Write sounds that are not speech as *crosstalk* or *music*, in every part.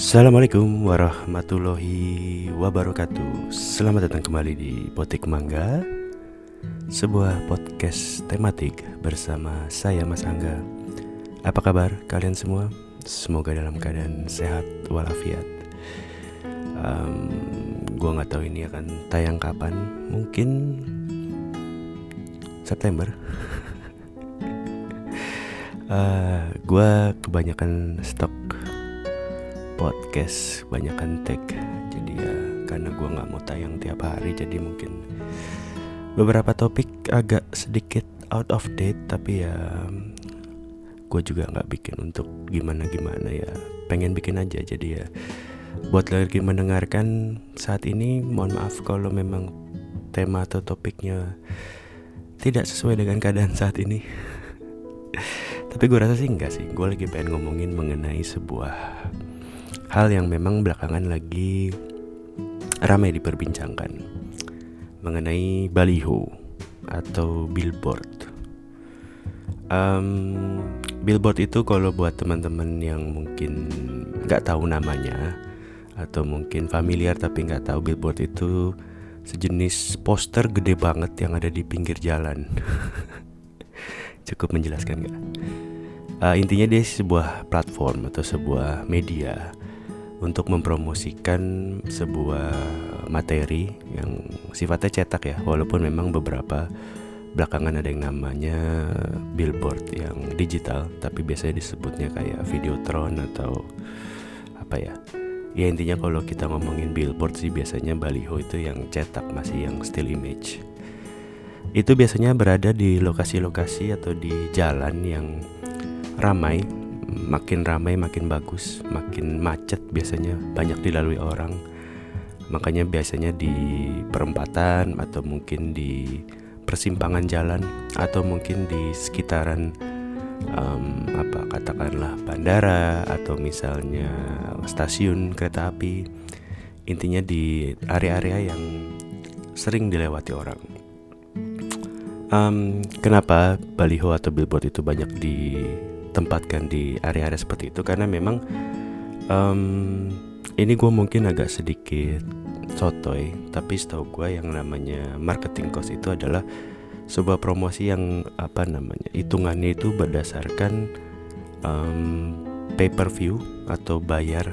Assalamualaikum warahmatullahi wabarakatuh. Selamat datang kembali di Potik Mangga Sebuah podcast tematik bersama saya Mas Angga. Apa kabar kalian semua? Semoga dalam keadaan sehat walafiat. Um, Gue gak tahu ini akan tayang kapan. Mungkin September. *laughs* Uh, Gue kebanyakan stok podcast banyakkan tag. Jadi ya karena gue nggak mau tayang tiap hari jadi mungkin beberapa topik agak sedikit out of date tapi ya gue juga nggak bikin untuk gimana gimana ya. Pengen bikin aja jadi ya buat lagi mendengarkan saat ini mohon maaf kalau memang tema atau topiknya tidak sesuai dengan keadaan saat ini. *laughs* Tapi gue rasa sih enggak sih. Gue lagi pengen ngomongin mengenai sebuah hal yang memang belakangan lagi ramai diperbincangkan mengenai baliho atau billboard. Um, billboard itu kalau buat teman-teman yang mungkin nggak tahu namanya atau mungkin familiar tapi nggak tahu billboard itu sejenis poster gede banget yang ada di pinggir jalan. *laughs* Cukup menjelaskan nggak? Uh, intinya dia sebuah platform atau sebuah media untuk mempromosikan sebuah materi yang sifatnya cetak ya walaupun memang beberapa belakangan ada yang namanya billboard yang digital tapi biasanya disebutnya kayak videotron atau apa ya. Ya intinya kalau kita ngomongin billboard sih biasanya baliho itu yang cetak masih yang still image. Itu biasanya berada di lokasi-lokasi atau di jalan yang ramai makin ramai makin bagus makin macet biasanya banyak dilalui orang. Makanya biasanya di perempatan atau mungkin di persimpangan jalan atau mungkin di sekitaran um, apa katakanlah bandara atau misalnya stasiun kereta api intinya di area-area yang sering dilewati orang. Um, kenapa baliho atau billboard itu banyak di tempatkan di area-area seperti itu karena memang um, ini gue mungkin agak sedikit sotoy tapi setahu gue yang namanya marketing cost itu adalah sebuah promosi yang apa namanya hitungannya itu berdasarkan um, pay per view atau bayar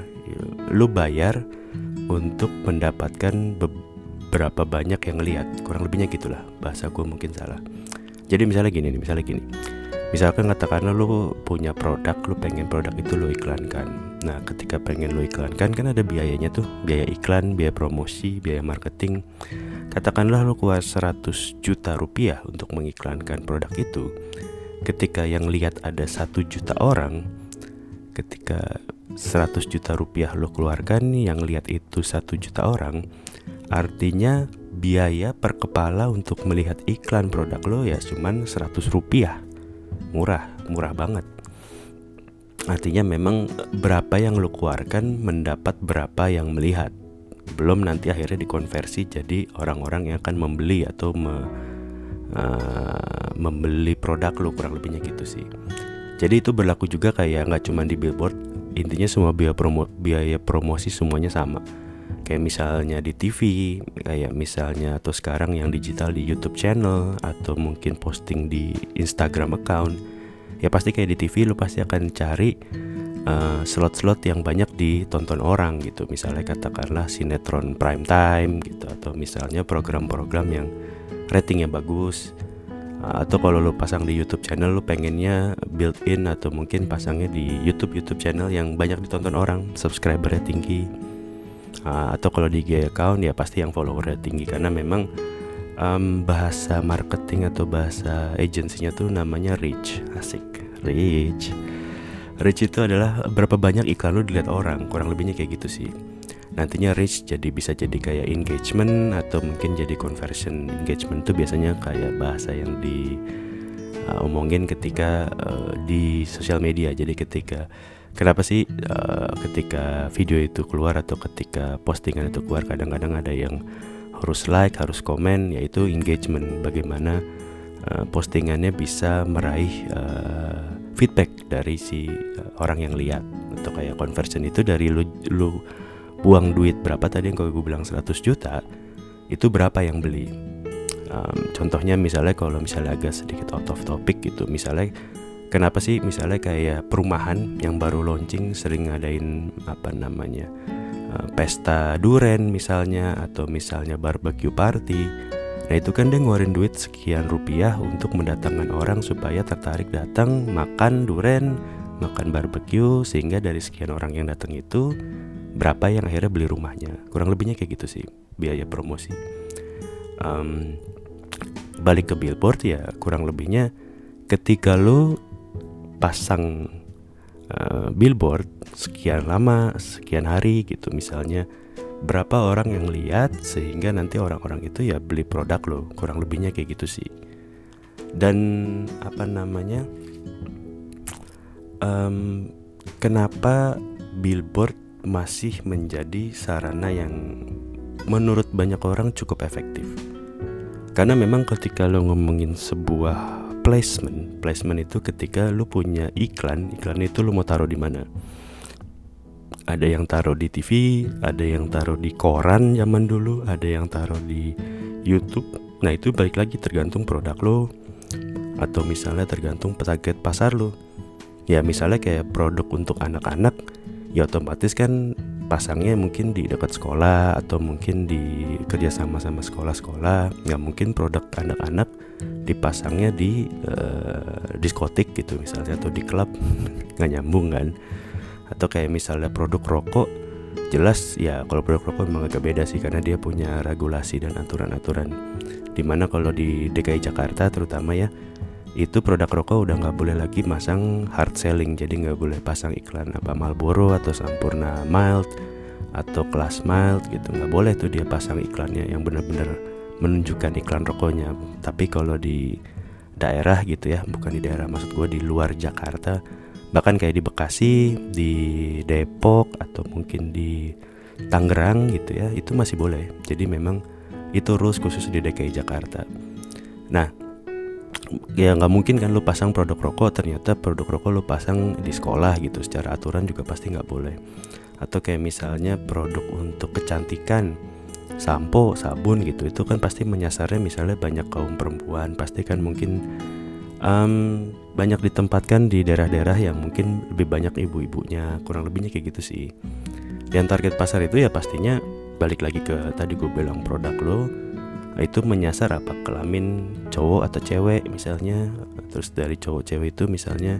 lu bayar untuk mendapatkan beberapa banyak yang lihat kurang lebihnya gitulah bahasa gue mungkin salah. Jadi misalnya gini nih misalnya gini misalkan katakanlah lu punya produk lu pengen produk itu lu iklankan. Nah ketika pengen lu iklankan kan ada biayanya tuh. Biaya iklan biaya promosi biaya marketing. Katakanlah lu keluar 100 juta rupiah untuk mengiklankan produk itu. Ketika yang lihat ada satu juta orang ketika 100 juta rupiah lo keluarkan yang lihat itu satu juta orang artinya biaya per kepala untuk melihat iklan produk lo ya cuman 100 rupiah murah murah banget. Artinya memang berapa yang lo keluarkan mendapat berapa yang melihat. Belum nanti akhirnya dikonversi jadi orang-orang yang akan membeli atau me, uh, membeli produk lo kurang lebihnya gitu sih. Jadi itu berlaku juga kayak nggak cuma di billboard intinya semua biaya promo biaya promosi semuanya sama kayak misalnya di TV kayak misalnya atau sekarang yang digital di YouTube channel atau mungkin posting di Instagram account. Ya pasti kayak di TV lu pasti akan cari uh, slot-slot yang banyak ditonton orang gitu. Misalnya katakanlah sinetron prime time gitu atau misalnya program-program yang ratingnya bagus. Uh, atau kalau lu pasang di YouTube channel lu pengennya built in atau mungkin pasangnya di YouTube YouTube channel yang banyak ditonton orang subscribernya tinggi uh, atau kalau di IG account ya pasti yang followernya tinggi. Karena memang um, bahasa marketing atau bahasa agensinya tuh namanya reach asik. Reach reach itu adalah berapa banyak iklan lu dilihat orang. Kurang lebihnya kayak gitu sih. Nantinya reach jadi bisa jadi kayak engagement atau mungkin jadi conversion. Engagement itu biasanya kayak bahasa yang di uh, omongin ketika uh, di sosial media. Jadi ketika kenapa sih uh, ketika video itu keluar atau ketika postingan itu keluar kadang-kadang ada yang harus like harus komen yaitu engagement. Bagaimana uh, postingannya bisa meraih uh, feedback dari si uh, orang yang lihat. Atau kayak conversion itu dari lu lu buang duit berapa tadi yang kalau gue bilang 100 juta itu berapa yang beli? Um, contohnya misalnya kalau misalnya agak sedikit out of topic gitu misalnya kenapa sih misalnya kayak perumahan yang baru launching sering ngadain apa namanya uh, pesta duren misalnya atau misalnya barbecue party Nah itu kan dia ngeluarin duit sekian rupiah untuk mendatangkan orang supaya tertarik datang makan duren, makan barbeque sehingga dari sekian orang yang datang itu berapa yang akhirnya beli rumahnya. Kurang lebihnya kayak gitu sih biaya promosi. Um, balik ke billboard ya kurang lebihnya ketika lo pasang uh, billboard sekian lama, sekian hari gitu. Misalnya berapa orang yang lihat sehingga nanti orang-orang itu ya beli produk lo kurang lebihnya kayak gitu sih. Dan apa namanya um, kenapa billboard masih menjadi sarana yang menurut banyak orang cukup efektif? Karena memang ketika lo ngomongin sebuah placement placement itu ketika lo punya iklan iklan itu lo mau taruh di mana ada yang taruh di TV, ada yang taruh di koran zaman dulu, ada yang taruh di YouTube. Nah, itu balik lagi tergantung produk lo atau misalnya tergantung target pasar lo. Ya, misalnya kayak produk untuk anak-anak, ya otomatis kan pasangnya mungkin di dekat sekolah atau mungkin di kerjasama sama sekolah-sekolah. Nggak mungkin produk anak-anak dipasangnya di uh, diskotik gitu misalnya atau di klub. *laughs* Nggak nyambung kan? Atau kayak misalnya produk rokok jelas ya kalau produk rokok memang agak beda sih karena dia punya regulasi dan aturan-aturan. Di mana kalau di DKI Jakarta terutama ya itu produk rokok udah nggak boleh lagi masang hard selling jadi nggak boleh pasang iklan apa Marlboro atau Sampurna mild atau kelas mild gitu nggak boleh tuh dia pasang iklannya yang benar-benar menunjukkan iklan rokoknya tapi kalau di daerah gitu ya bukan di daerah maksud gue di luar Jakarta bahkan kayak di Bekasi, di Depok atau mungkin di Tangerang gitu ya, itu masih boleh. Jadi memang itu rules khusus di DKI Jakarta. Nah, ya nggak mungkin kan lu pasang produk rokok ternyata produk rokok lu pasang di sekolah gitu. Secara aturan juga pasti nggak boleh. Atau kayak misalnya produk untuk kecantikan sampo sabun gitu itu kan pasti menyasarnya misalnya banyak kaum perempuan. Pasti kan mungkin um, banyak ditempatkan di daerah-daerah yang mungkin lebih banyak ibu-ibunya. Kurang lebihnya kayak gitu sih. Dan target pasar itu ya pastinya balik lagi ke tadi gue bilang produk lo itu menyasar apa? Kelamin cowok atau cewek misalnya. Terus dari cowok cewek itu misalnya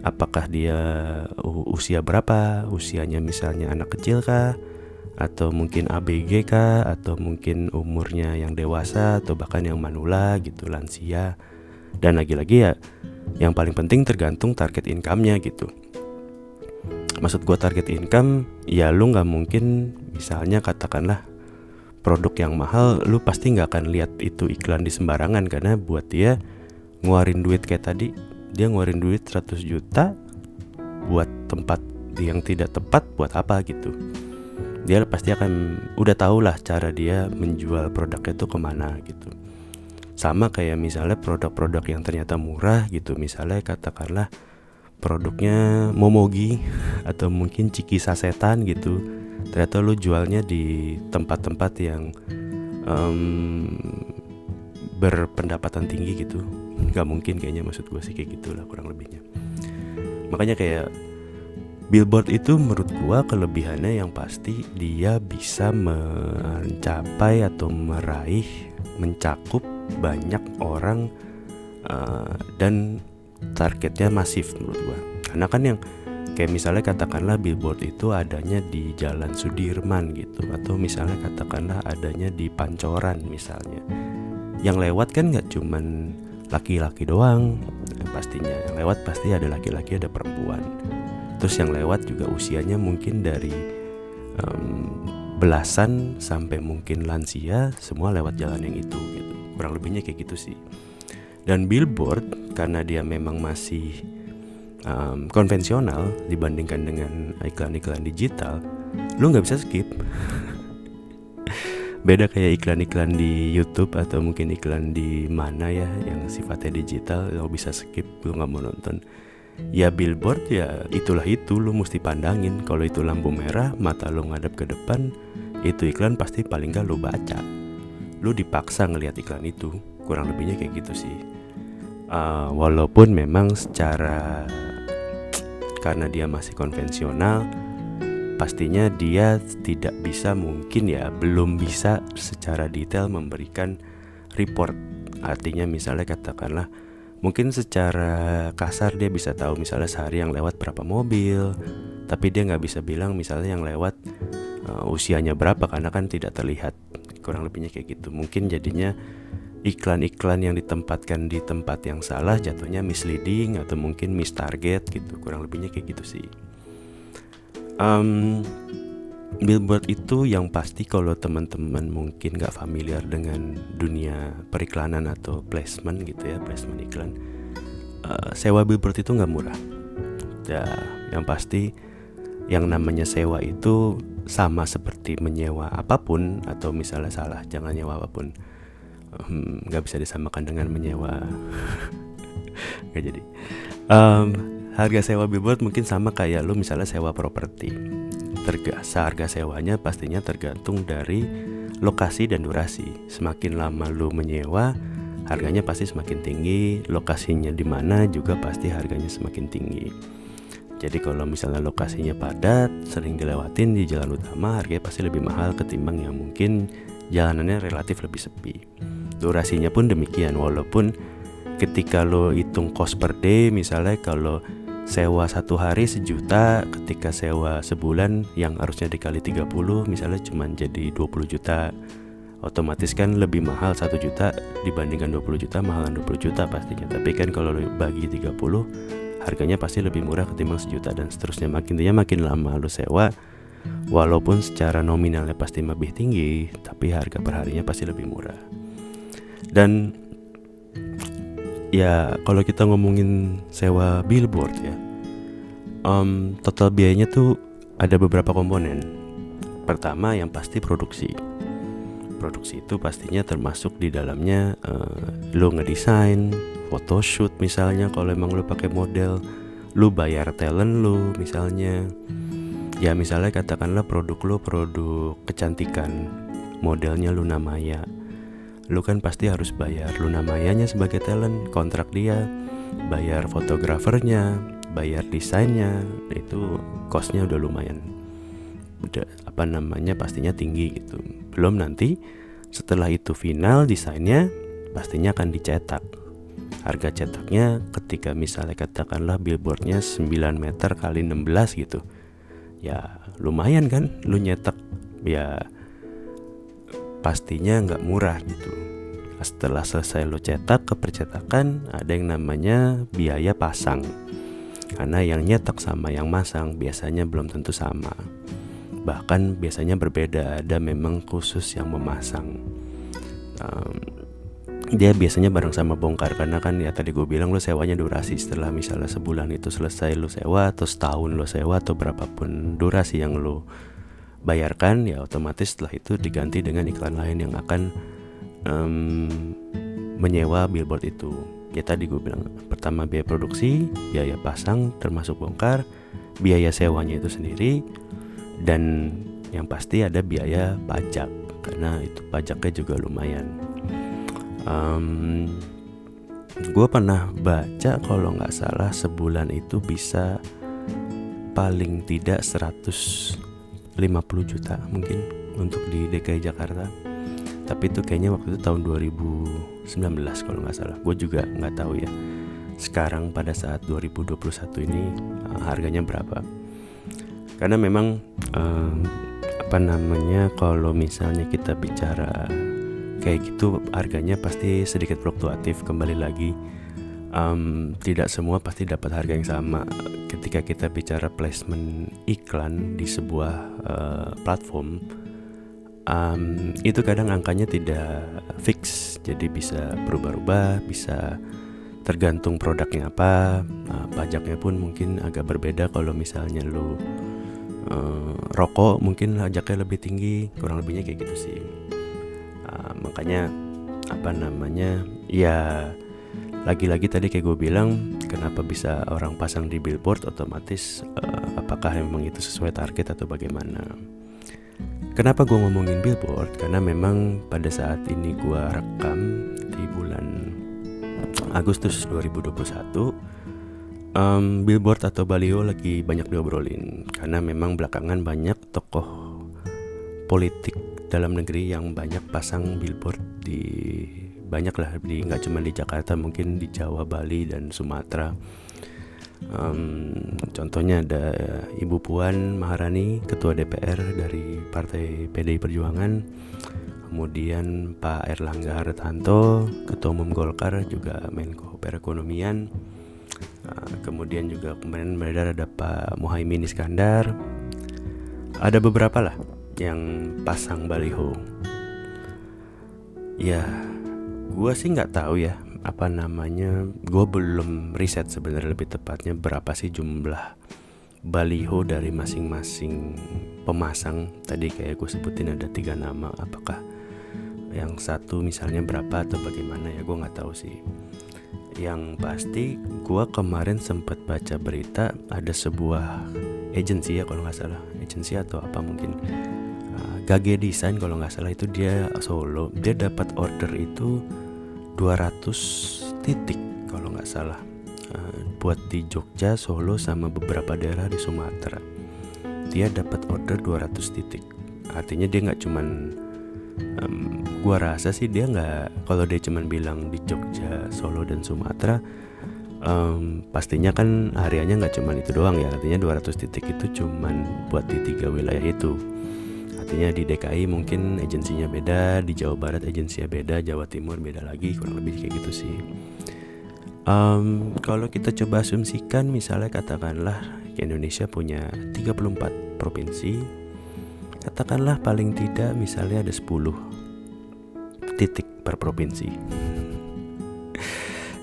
apakah dia usia berapa? Usianya misalnya anak kecil kah? Atau mungkin ABG kah? Atau mungkin umurnya yang dewasa? Atau bahkan yang manula gitu lansia? Dan lagi-lagi ya yang paling penting tergantung target income-nya gitu. Maksud gue target income ya lu nggak mungkin misalnya katakanlah produk yang mahal lu pasti nggak akan lihat itu iklan di sembarangan. Karena buat dia nguarin duit kayak tadi dia nguarin duit 100 juta buat tempat yang tidak tepat buat apa gitu. Dia pasti akan udah tau lah cara dia menjual produknya itu ke mana gitu. Sama kayak misalnya produk-produk yang ternyata murah gitu misalnya katakanlah produknya momogi atau mungkin ciki sasetan gitu. Ternyata lu jualnya di tempat-tempat yang um, berpendapatan tinggi gitu. Nggak mungkin kayaknya maksud gue sih kayak gitulah kurang lebihnya. Makanya kayak billboard itu menurut gue kelebihannya yang pasti dia bisa mencapai atau meraih mencakup banyak orang uh, dan targetnya masif menurut gua. Karena kan yang kayak misalnya katakanlah billboard itu adanya di Jalan Sudirman gitu atau misalnya katakanlah adanya di Pancoran misalnya. Yang lewat kan nggak cuman laki-laki doang pastinya. Yang lewat pasti ada laki-laki ada perempuan. Terus yang lewat juga usianya mungkin dari um, belasan sampai mungkin lansia semua lewat jalan yang itu gitu. Kurang lebihnya kayak gitu sih dan billboard karena dia memang masih um, konvensional dibandingkan dengan iklan-iklan digital lu nggak bisa skip. *laughs* Beda kayak iklan-iklan di YouTube atau mungkin iklan di mana ya yang sifatnya digital lo bisa skip lu nggak mau nonton. Ya billboard ya itulah itu lu mesti pandangin. Kalau itu lampu merah mata lu ngadep ke depan itu iklan pasti paling gak lu baca. Lu dipaksa ngelihat iklan itu kurang lebihnya kayak gitu sih. Uh, walaupun memang secara karena dia masih konvensional pastinya dia tidak bisa mungkin ya belum bisa secara detail memberikan report. Artinya misalnya katakanlah mungkin secara kasar dia bisa tahu misalnya sehari yang lewat berapa mobil tapi dia nggak bisa bilang misalnya yang lewat uh, usianya berapa karena kan tidak terlihat kurang lebihnya kayak gitu. Mungkin jadinya iklan-iklan yang ditempatkan di tempat yang salah jatuhnya misleading atau mungkin mistarget gitu kurang lebihnya kayak gitu sih. Um, billboard itu yang pasti kalau teman-teman mungkin nggak familiar dengan dunia periklanan atau placement gitu ya placement iklan uh, sewa billboard itu nggak murah. Ya yang pasti yang namanya sewa itu sama seperti menyewa apa pun atau misalnya salah jangan nyewa apa pun nggak um, bisa disamakan dengan menyewa *laughs* nggak jadi um, harga sewa billboard mungkin sama kayak lu misalnya sewa properti Terga, seharga sewanya pastinya tergantung dari lokasi dan durasi. Semakin lama lu menyewa, harganya pasti semakin tinggi. Lokasinya di mana juga pasti harganya semakin tinggi. Jadi kalau misalnya lokasinya padat, sering dilewatin di jalan utama, harganya pasti lebih mahal ketimbang yang mungkin jalanannya relatif lebih sepi. Durasinya pun demikian, walaupun ketika lo hitung cost per day, misalnya kalau sewa satu hari sejuta ketika sewa sebulan yang harusnya dikali 30 misalnya cuma jadi 20 juta otomatis kan lebih mahal satu juta dibandingkan 20 juta mahalan 20 juta pastinya. Tapi kan kalau bagi 30 harganya pasti lebih murah ketimbang sejuta dan seterusnya. Makin dia makin lama lu sewa walaupun secara nominalnya pasti lebih tinggi tapi harga perharinya pasti lebih murah dan ya kalau kita ngomongin sewa billboard ya um, total biayanya tuh ada beberapa komponen. Pertama yang pasti produksi. Produksi itu pastinya termasuk di dalamnya uh, lo ngedesain photoshoot misalnya kalau emang lo pakai model lo bayar talent lo misalnya. Ya misalnya katakanlah produk lo produk kecantikan modelnya Luna Maya lu kan pasti harus bayar Luna Mayanya sebagai talent, kontrak dia, bayar fotografernya, bayar desainnya, itu costnya udah lumayan, udah apa namanya pastinya tinggi gitu. Belum nanti setelah itu final desainnya pastinya akan dicetak. Harga cetaknya ketika misalnya katakanlah billboardnya 9 meter kali 16 gitu. Ya lumayan kan lu nyetak ya pastinya nggak murah gitu. Setelah selesai lo cetak ke percetakan ada yang namanya biaya pasang. Karena yang nyetak sama yang masang biasanya belum tentu sama. Bahkan biasanya berbeda ada memang khusus yang memasang. Um, dia biasanya bareng sama bongkar karena kan ya tadi gue bilang lo sewanya durasi. Setelah misalnya sebulan itu selesai lo sewa atau setahun lo sewa atau berapapun durasi yang lo bayarkan ya otomatis setelah itu diganti dengan iklan lain yang akan um, menyewa billboard itu. Ya tadi gue bilang pertama biaya produksi biaya pasang termasuk bongkar biaya sewanya itu sendiri dan yang pasti ada biaya pajak karena itu pajaknya juga lumayan. Um, gue pernah baca kalau nggak salah sebulan itu bisa paling tidak 100 50 juta mungkin untuk di DKI Jakarta. Tapi itu kayaknya waktu itu tahun 2019 kalau nggak salah. Gue juga nggak tahu ya. Sekarang pada saat 2021 ini uh, harganya berapa? Karena memang uh, apa namanya kalau misalnya kita bicara kayak gitu harganya pasti sedikit fluktuatif. Kembali lagi um, tidak semua pasti dapat harga yang sama ketika kita bicara placement iklan di sebuah uh, platform um, itu kadang angkanya tidak fix. Jadi bisa berubah-ubah bisa tergantung produknya apa. Uh, pajaknya pun mungkin agak berbeda kalau misalnya lo uh, rokok mungkin pajaknya lebih tinggi kurang lebihnya kayak gitu sih. Uh, makanya apa namanya ya lagi-lagi tadi kayak gue bilang kenapa bisa orang pasang di billboard otomatis uh, apakah memang itu sesuai target atau bagaimana? Kenapa gue ngomongin billboard? Karena memang pada saat ini gue rekam di bulan Agustus 2021 um, billboard atau baliho lagi banyak diobrolin. Karena memang belakangan banyak tokoh politik dalam negeri yang banyak pasang billboard di banyak lah di nggak cuma di Jakarta mungkin di Jawa Bali dan Sumatera um, contohnya ada Ibu Puan Maharani ketua DPR dari Partai PDI Perjuangan kemudian Pak Erlangga Hartarto ketua umum Golkar juga Menko Perekonomian Nah, kemudian juga kemarin beredar ada Pak Muhaimin Iskandar. Ada beberapa lah yang pasang baliho. Ya, gue sih nggak tahu ya apa namanya. Gue belum riset sebenarnya lebih tepatnya berapa sih jumlah baliho dari masing-masing pemasang. Tadi kayak gue sebutin ada tiga nama. Apakah yang satu misalnya berapa atau bagaimana ya gue nggak tahu sih yang pasti gue kemarin sempat baca berita ada sebuah agensi ya kalau nggak salah agensi atau apa mungkin Gage Design kalau nggak salah itu dia solo. Dia dapat order itu 200 titik kalau nggak salah. Uh, buat di Jogja Solo sama beberapa daerah di Sumatera. Dia dapat order 200 titik. Artinya dia nggak cuman um, gua rasa sih dia nggak kalau dia cuman bilang di Jogja Solo dan Sumatera um, pastinya kan hariannya nggak cuman itu doang ya. Artinya 200 titik itu cuman buat di tiga wilayah itu artinya di DKI mungkin agensinya beda di Jawa Barat agensinya beda Jawa Timur beda lagi kurang lebih kayak gitu sih. Um, kalau kita coba asumsikan misalnya katakanlah Indonesia punya 34 provinsi katakanlah paling tidak misalnya ada 10 titik per provinsi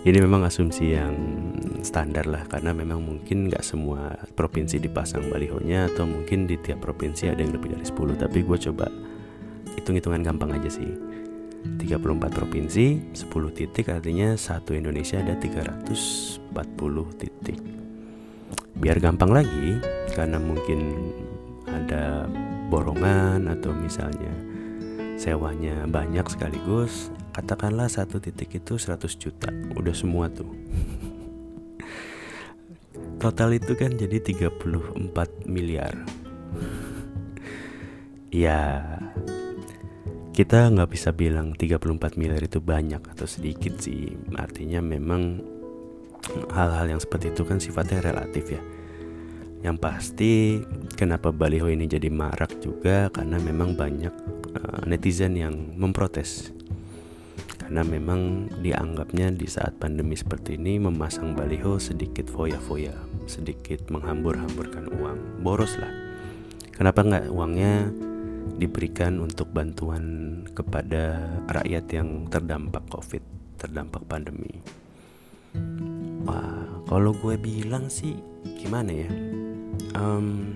ini memang asumsi yang standar lah karena memang mungkin nggak semua provinsi dipasang balihonya atau mungkin di tiap provinsi ada yang lebih dari 10 tapi gue coba hitung-hitungan gampang aja sih. 34 provinsi 10 titik artinya satu Indonesia ada 340 titik. Biar gampang lagi karena mungkin ada borongan atau misalnya sewanya banyak sekaligus katakanlah satu titik itu 100 juta. Udah semua tuh. Total itu kan jadi 34 miliar. Ya kita nggak bisa bilang 34 miliar itu banyak atau sedikit sih. Artinya memang hal-hal yang seperti itu kan sifatnya relatif ya. Yang pasti kenapa baliho ini jadi marak juga? Karena memang banyak uh, netizen yang memprotes. Karena memang dianggapnya di saat pandemi seperti ini memasang baliho sedikit foya-foya, sedikit menghambur-hamburkan uang, boros lah. Kenapa nggak uangnya diberikan untuk bantuan kepada rakyat yang terdampak COVID, terdampak pandemi? Wah, kalau gue bilang sih gimana ya? um,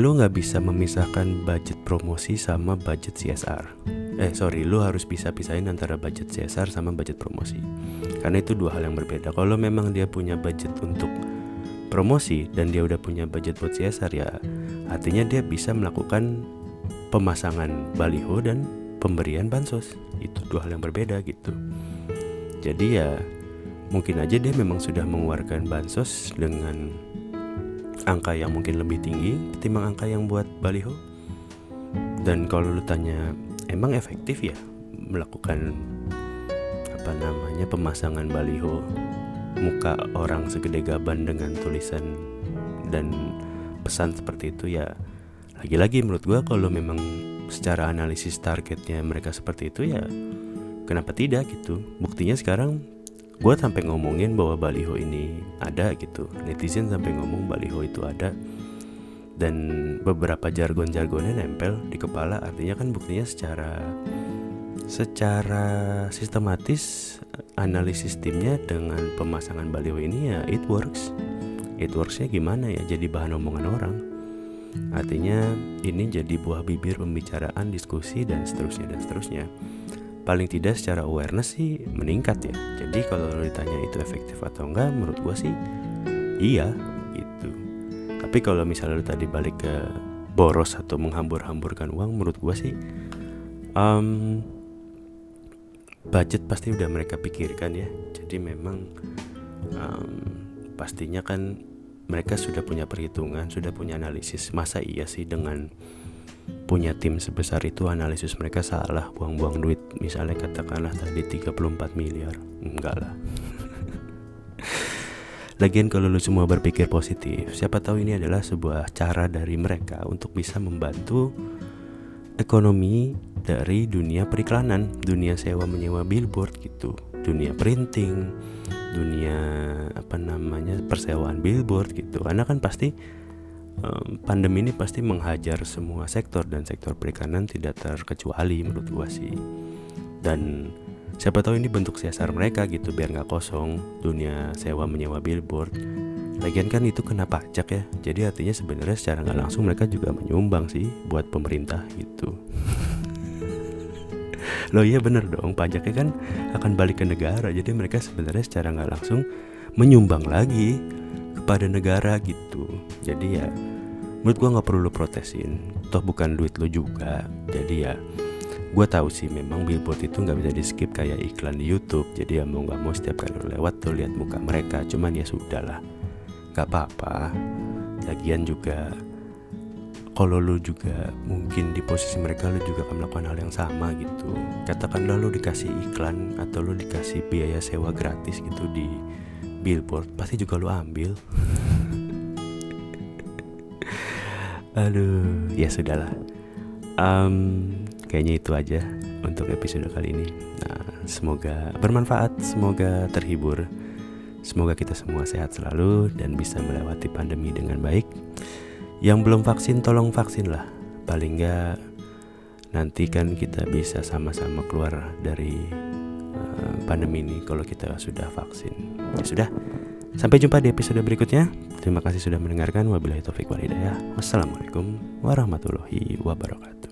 lu nggak bisa memisahkan budget promosi sama budget CSR. Eh sorry, lu harus bisa pisahin antara budget CSR sama budget promosi. Karena itu dua hal yang berbeda. Kalau memang dia punya budget untuk promosi dan dia udah punya budget buat CSR ya, artinya dia bisa melakukan pemasangan baliho dan pemberian bansos. Itu dua hal yang berbeda gitu. Jadi ya mungkin aja dia memang sudah mengeluarkan bansos dengan angka yang mungkin lebih tinggi ketimbang angka yang buat baliho dan kalau lu tanya emang efektif ya melakukan apa namanya pemasangan baliho muka orang segede gaban dengan tulisan dan pesan seperti itu? Ya lagi-lagi menurut gua kalau memang secara analisis targetnya mereka seperti itu ya kenapa tidak gitu? Buktinya sekarang gue sampai ngomongin bahwa baliho ini ada gitu. Netizen sampai ngomong baliho itu ada dan beberapa jargon-jargonnya nempel di kepala artinya kan buktinya secara secara sistematis analisis timnya dengan pemasangan baliho ini ya it works. It worksnya gimana ya? Jadi bahan omongan orang. Artinya ini jadi buah bibir pembicaraan diskusi dan seterusnya dan seterusnya. Paling tidak secara awareness sih meningkat ya. Jadi kalau ditanya itu efektif atau enggak menurut gue sih iya tapi kalau misalnya lo tadi balik ke boros atau menghambur-hamburkan uang menurut gue sih um, budget pasti udah mereka pikirkan ya. Jadi memang um, pastinya kan mereka sudah punya perhitungan sudah punya analisis. Masa iya sih dengan punya tim sebesar itu analisis mereka salah buang-buang duit? Misalnya katakanlah tadi 34 miliar. Enggak lah Lagian kalau lu semua berpikir positif, siapa tahu ini adalah sebuah cara dari mereka untuk bisa membantu ekonomi dari dunia periklanan, dunia sewa menyewa billboard gitu, dunia printing, dunia apa namanya persewaan billboard gitu. Karena kan pasti pandemi ini pasti menghajar semua sektor dan sektor perikanan tidak terkecuali menurut gua sih. Dan siapa tahu ini bentuk siasar mereka gitu biar nggak kosong dunia sewa menyewa billboard. Lagian kan itu kena pajak ya jadi artinya sebenarnya secara nggak langsung mereka juga menyumbang sih buat pemerintah gitu. *laughs* Loh iya bener dong pajaknya kan akan balik ke negara jadi mereka sebenarnya secara nggak langsung menyumbang lagi kepada negara gitu. Jadi ya menurut gua nggak perlu lo protesin toh bukan duit lo juga. Jadi ya gue tahu sih memang billboard itu nggak bisa di skip kayak iklan di YouTube. Jadi ya mau nggak mau setiap kali lo lewat tuh lihat muka mereka. Cuman ya sudah lah nggak apa-apa. Lagian juga kalau lo juga mungkin di posisi mereka lo juga akan melakukan hal yang sama gitu. Katakanlah lo dikasih iklan atau lo dikasih biaya sewa gratis gitu di billboard pasti juga lo ambil. *laughs* Aduh ya sudahlah. Um, kayaknya itu aja untuk episode kali ini. Nah, semoga bermanfaat, semoga terhibur. Semoga kita semua sehat selalu dan bisa melewati pandemi dengan baik. Yang belum vaksin tolong vaksin lah. Paling nggak nanti kan kita bisa sama-sama keluar dari uh, pandemi ini kalau kita sudah vaksin. Ya sudah. Sampai jumpa di episode berikutnya. Terima kasih sudah mendengarkan. Wabillahi taufik walhidayah. Wassalamualaikum warahmatullahi wabarakatuh.